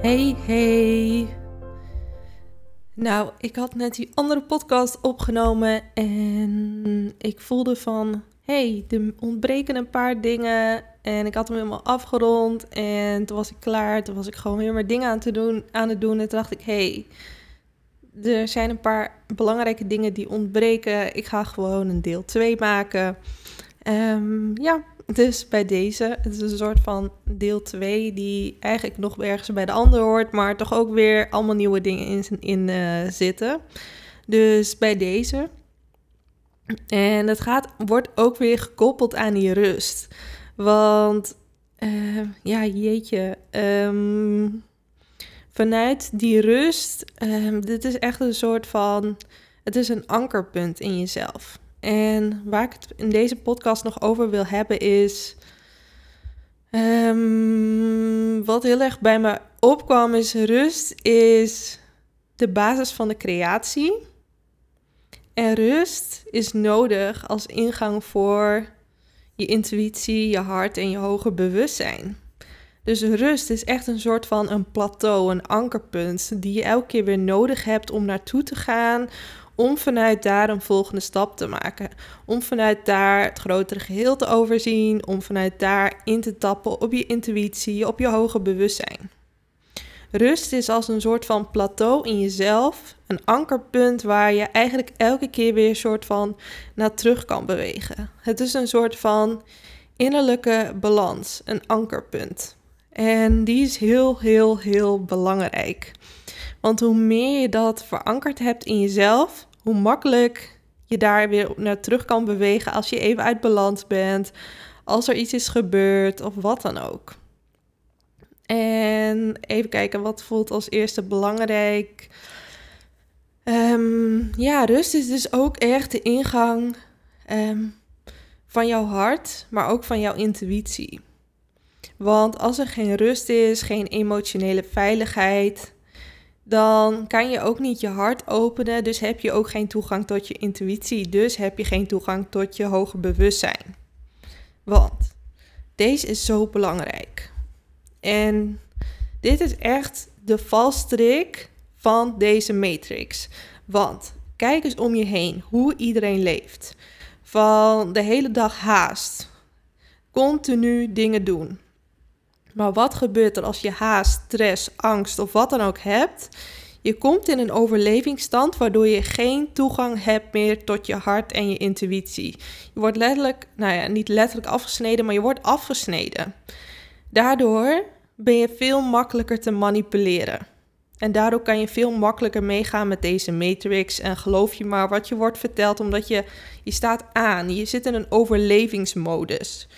Hey, hey. Nou, ik had net die andere podcast opgenomen en ik voelde van, hey, er ontbreken een paar dingen en ik had hem helemaal afgerond en toen was ik klaar. Toen was ik gewoon weer mijn dingen aan, te doen, aan het doen en toen dacht ik, hey, er zijn een paar belangrijke dingen die ontbreken. Ik ga gewoon een deel 2 maken. Um, ja, dus bij deze, het is een soort van deel 2 die eigenlijk nog ergens bij de ander hoort, maar toch ook weer allemaal nieuwe dingen in, in uh, zitten. Dus bij deze. En het gaat, wordt ook weer gekoppeld aan die rust. Want, uh, ja, jeetje. Um, vanuit die rust, um, dit is echt een soort van, het is een ankerpunt in jezelf. En waar ik het in deze podcast nog over wil hebben is. Um, wat heel erg bij me opkwam is rust is de basis van de creatie. En rust is nodig als ingang voor je intuïtie, je hart en je hoger bewustzijn. Dus rust is echt een soort van een plateau, een ankerpunt die je elke keer weer nodig hebt om naartoe te gaan, om vanuit daar een volgende stap te maken. Om vanuit daar het grotere geheel te overzien, om vanuit daar in te tappen op je intuïtie, op je hoger bewustzijn. Rust is als een soort van plateau in jezelf, een ankerpunt waar je eigenlijk elke keer weer een soort van naar terug kan bewegen. Het is een soort van innerlijke balans, een ankerpunt. En die is heel, heel, heel belangrijk. Want hoe meer je dat verankerd hebt in jezelf, hoe makkelijk je daar weer naar terug kan bewegen als je even uit balans bent, als er iets is gebeurd of wat dan ook. En even kijken, wat voelt als eerste belangrijk? Um, ja, rust is dus ook echt de ingang um, van jouw hart, maar ook van jouw intuïtie. Want als er geen rust is, geen emotionele veiligheid, dan kan je ook niet je hart openen. Dus heb je ook geen toegang tot je intuïtie. Dus heb je geen toegang tot je hoger bewustzijn. Want deze is zo belangrijk. En dit is echt de valstrik van deze matrix. Want kijk eens om je heen hoe iedereen leeft. Van de hele dag haast. Continu dingen doen. Maar wat gebeurt er als je haast, stress, angst of wat dan ook hebt? Je komt in een overlevingsstand waardoor je geen toegang hebt meer tot je hart en je intuïtie. Je wordt letterlijk, nou ja, niet letterlijk afgesneden, maar je wordt afgesneden. Daardoor ben je veel makkelijker te manipuleren. En daardoor kan je veel makkelijker meegaan met deze matrix. En geloof je maar wat je wordt verteld, omdat je, je staat aan. Je zit in een overlevingsmodus.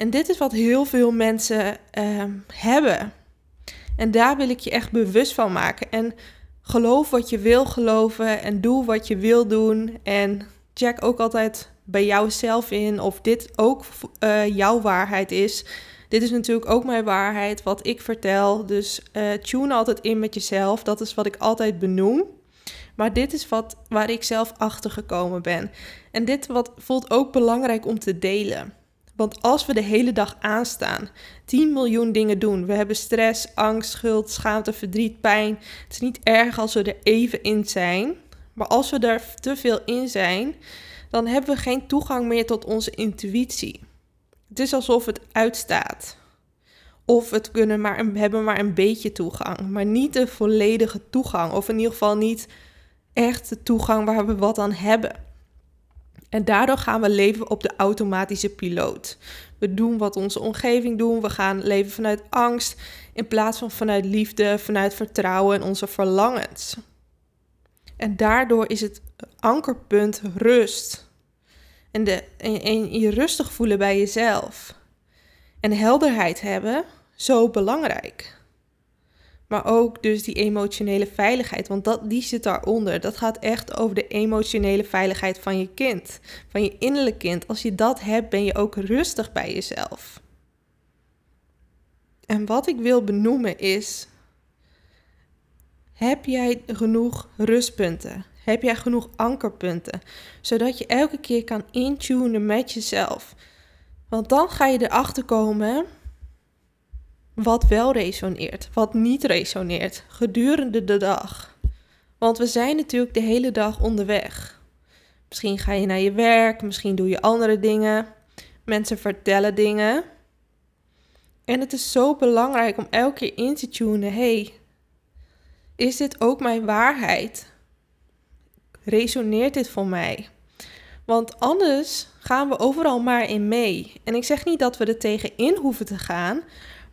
En dit is wat heel veel mensen uh, hebben. En daar wil ik je echt bewust van maken. En geloof wat je wil geloven en doe wat je wil doen. En check ook altijd bij jouzelf in of dit ook uh, jouw waarheid is. Dit is natuurlijk ook mijn waarheid, wat ik vertel. Dus uh, tune altijd in met jezelf. Dat is wat ik altijd benoem. Maar dit is wat, waar ik zelf achter gekomen ben. En dit wat, voelt ook belangrijk om te delen. Want als we de hele dag aanstaan, 10 miljoen dingen doen, we hebben stress, angst, schuld, schaamte, verdriet, pijn. Het is niet erg als we er even in zijn. Maar als we er te veel in zijn, dan hebben we geen toegang meer tot onze intuïtie. Het is alsof het uitstaat. Of het kunnen maar, we hebben maar een beetje toegang, maar niet de volledige toegang. Of in ieder geval niet echt de toegang waar we wat aan hebben. En daardoor gaan we leven op de automatische piloot. We doen wat onze omgeving doet. We gaan leven vanuit angst in plaats van vanuit liefde, vanuit vertrouwen en onze verlangens. En daardoor is het ankerpunt rust. En, de, en, en je rustig voelen bij jezelf. En helderheid hebben, zo belangrijk. Maar ook dus die emotionele veiligheid, want dat, die zit daaronder. Dat gaat echt over de emotionele veiligheid van je kind, van je innerlijk kind. Als je dat hebt, ben je ook rustig bij jezelf. En wat ik wil benoemen is: heb jij genoeg rustpunten? Heb jij genoeg ankerpunten? Zodat je elke keer kan intunen met jezelf. Want dan ga je erachter komen wat wel resoneert, wat niet resoneert gedurende de dag. Want we zijn natuurlijk de hele dag onderweg. Misschien ga je naar je werk, misschien doe je andere dingen. Mensen vertellen dingen. En het is zo belangrijk om elke keer in te tunen: hey, is dit ook mijn waarheid? Resoneert dit voor mij? Want anders gaan we overal maar in mee. En ik zeg niet dat we er tegenin hoeven te gaan,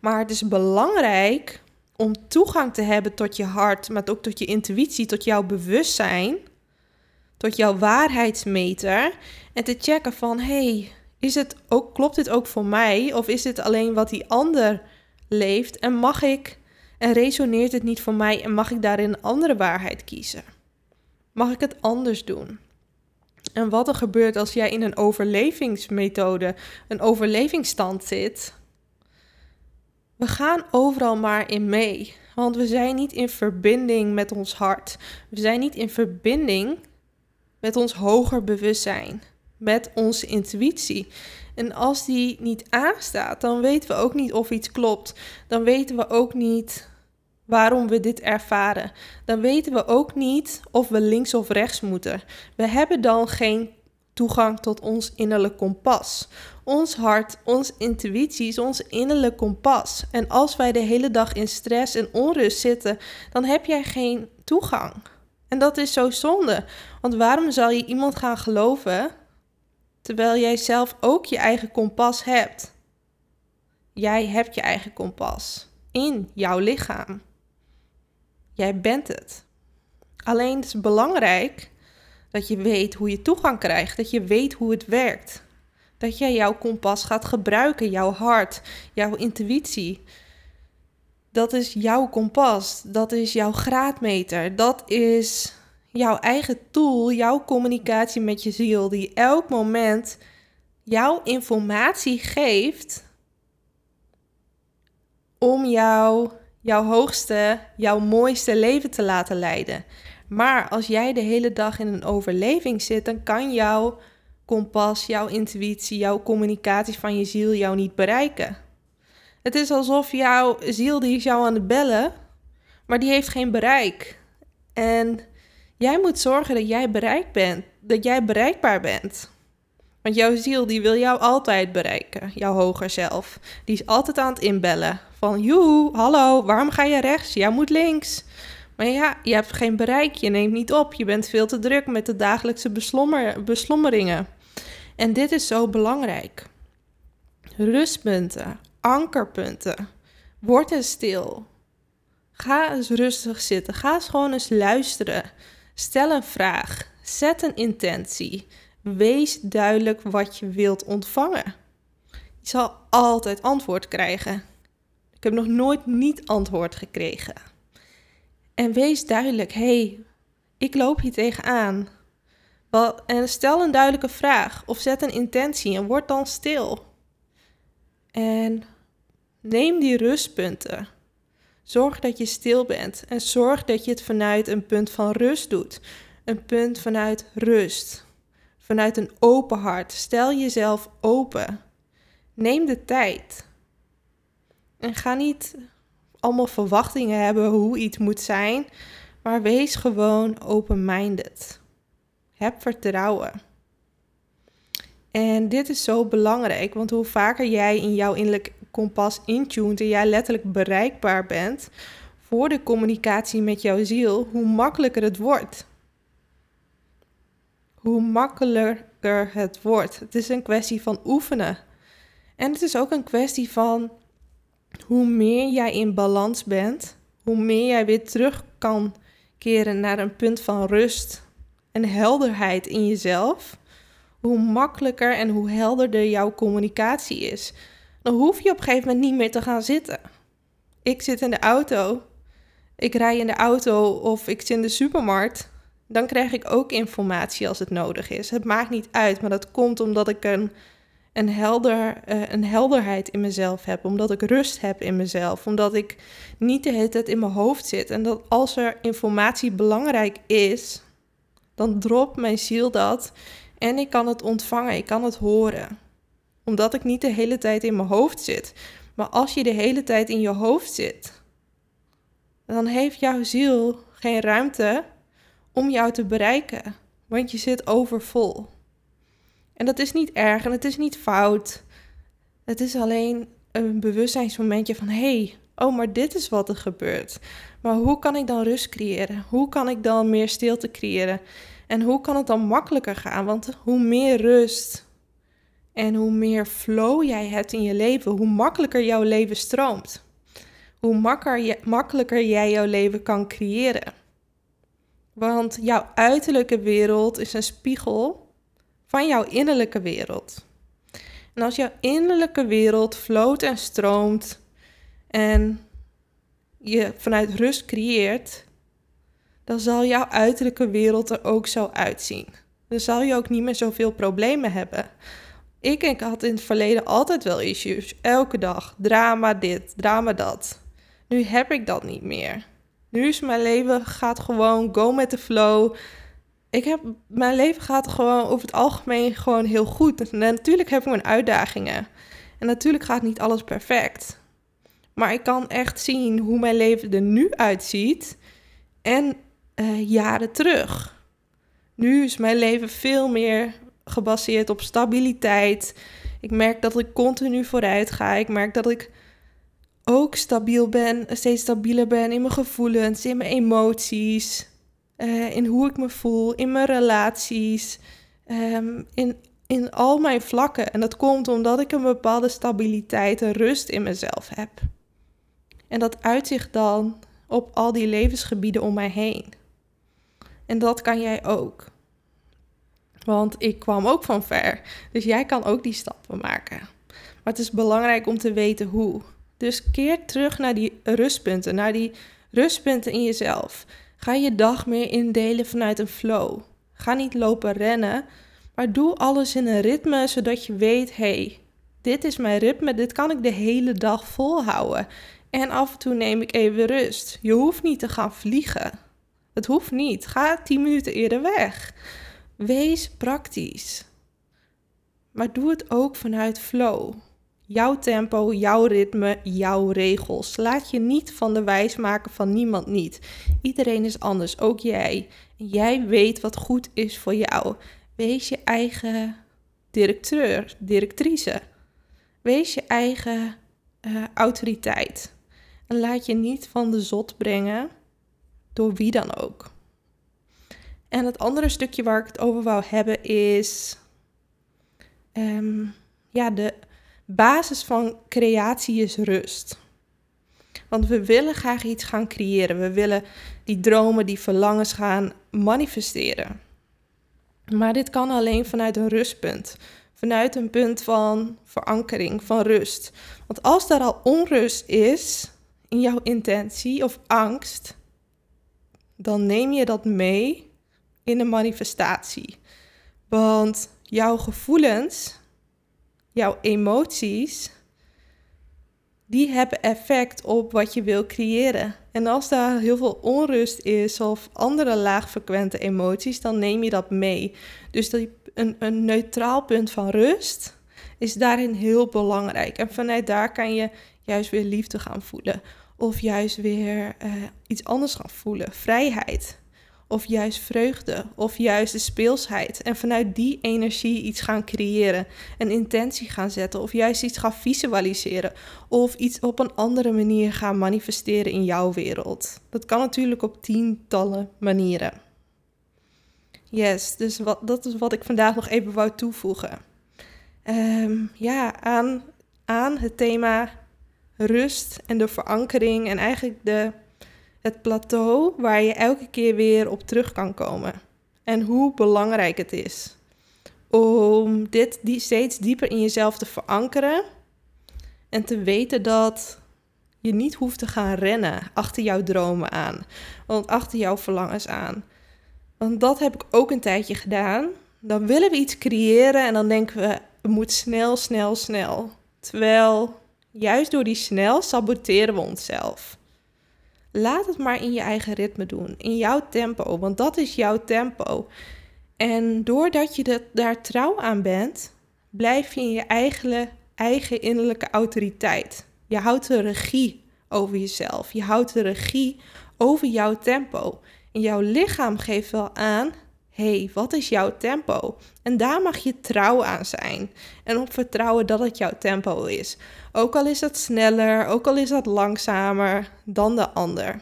maar het is belangrijk om toegang te hebben tot je hart, maar ook tot je intuïtie, tot jouw bewustzijn, tot jouw waarheidsmeter. En te checken van, hey, is het ook, klopt dit ook voor mij? Of is dit alleen wat die ander leeft? En mag ik, en resoneert het niet voor mij? En mag ik daarin een andere waarheid kiezen? Mag ik het anders doen? En wat er gebeurt als jij in een overlevingsmethode, een overlevingsstand zit, we gaan overal maar in mee. Want we zijn niet in verbinding met ons hart. We zijn niet in verbinding met ons hoger bewustzijn, met onze intuïtie. En als die niet aanstaat, dan weten we ook niet of iets klopt. Dan weten we ook niet waarom we dit ervaren. Dan weten we ook niet of we links of rechts moeten. We hebben dan geen toegang tot ons innerlijk kompas. Ons hart, onze intuïtie is ons innerlijk kompas. En als wij de hele dag in stress en onrust zitten, dan heb jij geen toegang. En dat is zo zonde. Want waarom zal je iemand gaan geloven terwijl jij zelf ook je eigen kompas hebt? Jij hebt je eigen kompas in jouw lichaam. Jij bent het. Alleen het is belangrijk dat je weet hoe je toegang krijgt, dat je weet hoe het werkt. Dat jij jouw kompas gaat gebruiken, jouw hart, jouw intuïtie. Dat is jouw kompas, dat is jouw graadmeter, dat is jouw eigen tool, jouw communicatie met je ziel, die elk moment jouw informatie geeft om jou, jouw hoogste, jouw mooiste leven te laten leiden. Maar als jij de hele dag in een overleving zit, dan kan jouw kompas, jouw intuïtie, jouw communicatie van je ziel jou niet bereiken. Het is alsof jouw ziel die is jou aan het bellen, maar die heeft geen bereik. En jij moet zorgen dat jij bereikt bent, dat jij bereikbaar bent. Want jouw ziel die wil jou altijd bereiken, jouw hoger zelf. Die is altijd aan het inbellen. Van joe, hallo, waarom ga je rechts? Jij moet links. Maar ja, je hebt geen bereik, je neemt niet op, je bent veel te druk met de dagelijkse beslommer, beslommeringen. En dit is zo belangrijk. Rustpunten, ankerpunten. Word eens stil. Ga eens rustig zitten. Ga eens gewoon eens luisteren. Stel een vraag. Zet een intentie. Wees duidelijk wat je wilt ontvangen. Je zal altijd antwoord krijgen. Ik heb nog nooit niet antwoord gekregen. En wees duidelijk, hey, ik loop hier tegenaan. En stel een duidelijke vraag of zet een intentie en word dan stil. En neem die rustpunten. Zorg dat je stil bent en zorg dat je het vanuit een punt van rust doet. Een punt vanuit rust. Vanuit een open hart. Stel jezelf open. Neem de tijd. En ga niet allemaal verwachtingen hebben hoe iets moet zijn, maar wees gewoon open-minded. Heb vertrouwen. En dit is zo belangrijk, want hoe vaker jij in jouw innerlijk kompas intunt en jij letterlijk bereikbaar bent voor de communicatie met jouw ziel, hoe makkelijker het wordt. Hoe makkelijker het wordt. Het is een kwestie van oefenen. En het is ook een kwestie van hoe meer jij in balans bent, hoe meer jij weer terug kan keren naar een punt van rust en helderheid in jezelf, hoe makkelijker en hoe helderder jouw communicatie is. Dan hoef je op een gegeven moment niet meer te gaan zitten. ik zit in de auto, ik rij in de auto of ik zit in de supermarkt, dan krijg ik ook informatie als het nodig is. Het maakt niet uit, maar dat komt omdat ik een, een, helder, uh, een helderheid in mezelf heb, omdat ik rust heb in mezelf, omdat ik niet de hele tijd in mijn hoofd zit. En dat als er informatie belangrijk is, dan dropt mijn ziel dat en ik kan het ontvangen, ik kan het horen. Omdat ik niet de hele tijd in mijn hoofd zit. Maar als je de hele tijd in je hoofd zit, dan heeft jouw ziel geen ruimte om jou te bereiken. Want je zit overvol. En dat is niet erg en het is niet fout. Het is alleen een bewustzijnsmomentje van hé, hey, oh, maar dit is wat er gebeurt. Maar hoe kan ik dan rust creëren? Hoe kan ik dan meer stilte creëren? En hoe kan het dan makkelijker gaan? Want hoe meer rust en hoe meer flow jij hebt in je leven, hoe makkelijker jouw leven stroomt. Hoe makkelijker jij jouw leven kan creëren. Want jouw uiterlijke wereld is een spiegel van jouw innerlijke wereld. En als jouw innerlijke wereld floot en stroomt en je vanuit rust creëert, dan zal jouw uiterlijke wereld er ook zo uitzien. Dan zal je ook niet meer zoveel problemen hebben. Ik, ik had in het verleden altijd wel issues. Elke dag. Drama dit, drama dat. Nu heb ik dat niet meer. Nu is mijn leven gaat gewoon go met de flow. Ik heb, mijn leven gaat gewoon over het algemeen gewoon heel goed. Natuurlijk heb ik mijn uitdagingen. En natuurlijk gaat niet alles perfect. Maar ik kan echt zien hoe mijn leven er nu uitziet. En uh, jaren terug. Nu is mijn leven veel meer gebaseerd op stabiliteit. Ik merk dat ik continu vooruit ga. Ik merk dat ik ook stabiel ben, steeds stabieler ben in mijn gevoelens, in mijn emoties, uh, in hoe ik me voel, in mijn relaties, um, in, in al mijn vlakken. En dat komt omdat ik een bepaalde stabiliteit en rust in mezelf heb. En dat uitzicht dan op al die levensgebieden om mij heen. En dat kan jij ook. Want ik kwam ook van ver. Dus jij kan ook die stappen maken. Maar het is belangrijk om te weten hoe. Dus keer terug naar die rustpunten, naar die rustpunten in jezelf. Ga je dag meer indelen vanuit een flow. Ga niet lopen rennen, maar doe alles in een ritme zodat je weet: hey, dit is mijn ritme, dit kan ik de hele dag volhouden. En af en toe neem ik even rust. Je hoeft niet te gaan vliegen. Het hoeft niet. Ga 10 minuten eerder weg. Wees praktisch. Maar doe het ook vanuit flow. Jouw tempo, jouw ritme, jouw regels. Laat je niet van de wijs maken van niemand niet. Iedereen is anders, ook jij. jij weet wat goed is voor jou. Wees je eigen directeur, directrice. Wees je eigen uh, autoriteit. En laat je niet van de zot brengen door wie dan ook. En het andere stukje waar ik het over wou hebben is ehm, ja, de basis van creatie is rust. Want we willen graag iets gaan creëren. We willen die dromen, die verlangens gaan manifesteren. Maar dit kan alleen vanuit een rustpunt. Vanuit een punt van verankering, van rust. Want als daar al onrust is in jouw intentie of angst, dan neem je dat mee in de manifestatie. Want jouw gevoelens, jouw emoties, die hebben effect op wat je wil creëren. En als daar heel veel onrust is of andere laagfrequente emoties, dan neem je dat mee. Dus een, een neutraal punt van rust is daarin heel belangrijk. En vanuit daar kan je juist weer liefde gaan voelen. Of juist weer uh, iets anders gaan voelen. Vrijheid. Of juist vreugde. Of juist de speelsheid. En vanuit die energie iets gaan creëren. Een intentie gaan zetten. Of juist iets gaan visualiseren. Of iets op een andere manier gaan manifesteren in jouw wereld. Dat kan natuurlijk op tientallen manieren. Yes, dus wat, dat is wat ik vandaag nog even wou toevoegen. Um, ja, aan, aan het thema rust en de verankering en eigenlijk de, het plateau waar je elke keer weer op terug kan komen. En hoe belangrijk het is om dit die steeds dieper in jezelf te verankeren en te weten dat je niet hoeft te gaan rennen achter jouw dromen aan, want achter jouw verlangens aan. Want dat heb ik ook een tijdje gedaan. Dan willen we iets creëren en dan denken we, het moet snel, snel, snel. Terwijl juist door die snel saboteren we onszelf. Laat het maar in je eigen ritme doen, in jouw tempo, want dat is jouw tempo. En doordat je daar trouw aan bent, blijf je in je eigen, eigen innerlijke autoriteit. Je houdt de regie over jezelf. Je houdt de regie over jouw tempo. En jouw lichaam geeft wel aan: hey, wat is jouw tempo? En daar mag je trouw aan zijn. En op vertrouwen dat het jouw tempo is. Ook al is dat sneller, ook al is dat langzamer dan de ander.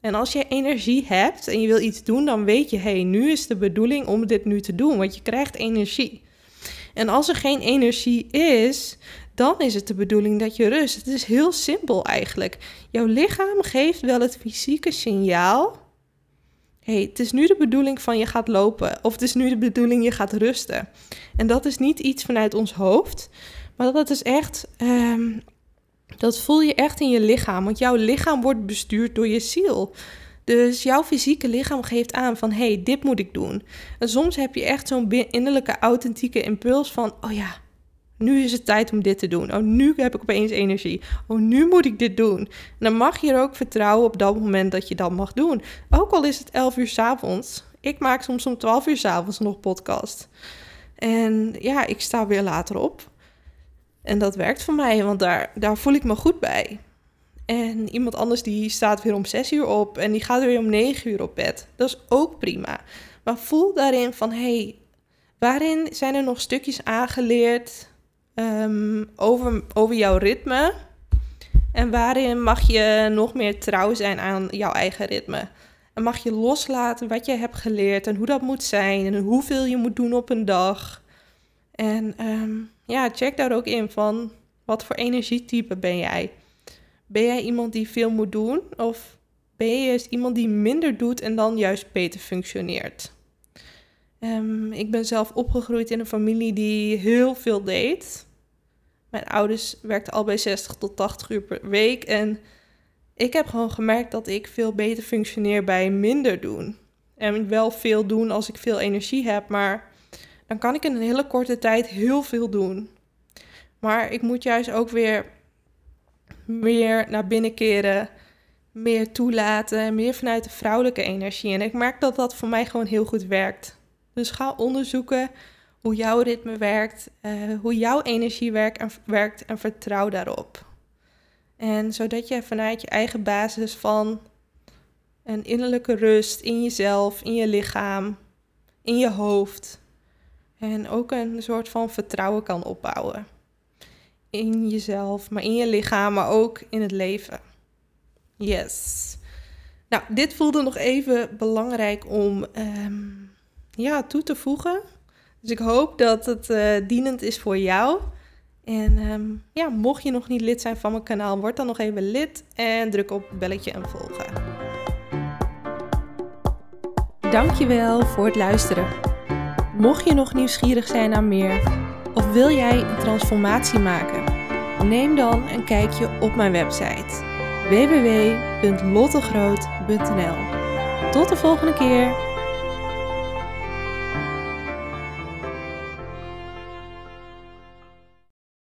En als je energie hebt en je wil iets doen, dan weet je, hé, hey, nu is de bedoeling om dit nu te doen, want je krijgt energie. En als er geen energie is, dan is het de bedoeling dat je rust. Het is heel simpel eigenlijk. Jouw lichaam geeft wel het fysieke signaal. Hey, het is nu de bedoeling van je gaat lopen. Of het is nu de bedoeling je gaat rusten. En dat is niet iets vanuit ons hoofd. Maar dat is echt. Ehm, dat voel je echt in je lichaam. Want jouw lichaam wordt bestuurd door je ziel. Dus jouw fysieke lichaam geeft aan van hé, hey, dit moet ik doen. En soms heb je echt zo'n innerlijke authentieke impuls van oh ja, nu is het tijd om dit te doen. Oh, nu heb ik opeens energie. Oh, nu moet ik dit doen. En dan mag je er ook vertrouwen op dat moment dat je dat mag doen. Ook al is het 11 uur s avonds. Ik maak soms om 12 uur s avonds nog podcast. En ja, ik sta weer later op. En dat werkt voor mij, want daar, daar voel ik me goed bij. En iemand anders die staat weer om 6 uur op en die gaat weer om 9 uur op bed. Dat is ook prima. Maar voel daarin van, hé, hey, waarin zijn er nog stukjes aangeleerd Ehm, over, over jouw ritme. En waarin mag je nog meer trouw zijn aan jouw eigen ritme. En mag je loslaten wat je hebt geleerd en hoe dat moet zijn en hoeveel je moet doen op een dag. En ehm, ja, check daar ook in van wat voor energietype ben jij? Ben jij iemand die veel moet doen of ben je juist iemand die minder doet en dan juist beter functioneert? Um, ik ben zelf opgegroeid in een familie die heel veel deed. Mijn ouders werkten al bij 60 tot 80 uur per week. En ik heb gewoon gemerkt dat ik veel beter functioneer bij minder doen. En wel veel doen als ik veel energie heb, maar dan kan ik in een hele korte tijd heel veel doen. Maar ik moet juist ook weer meer naar binnen keren, meer toelaten, meer vanuit de vrouwelijke energie. En ik merk dat dat voor mij gewoon heel goed werkt. Dus ga onderzoeken hoe jouw ritme werkt, uh, hoe jouw energie werkt en, werkt en vertrouw daarop. En zodat je vanuit je eigen basis van een innerlijke rust in jezelf, in je lichaam, in je hoofd en ook een soort van vertrouwen kan opbouwen. In jezelf, maar in je lichaam, maar ook in het leven. Yes. Nou, dit voelde nog even belangrijk om um, ja, toe te voegen. Dus ik hoop dat het uh, dienend is voor jou. En um, ja, mocht je nog niet lid zijn van mijn kanaal, word dan nog even lid en druk op belletje en volgen. Dankjewel voor het luisteren. Mocht je nog nieuwsgierig zijn naar meer of wil jij een transformatie maken, neem dan een kijkje op mijn website www.lottegroot.nl. Tot de volgende keer.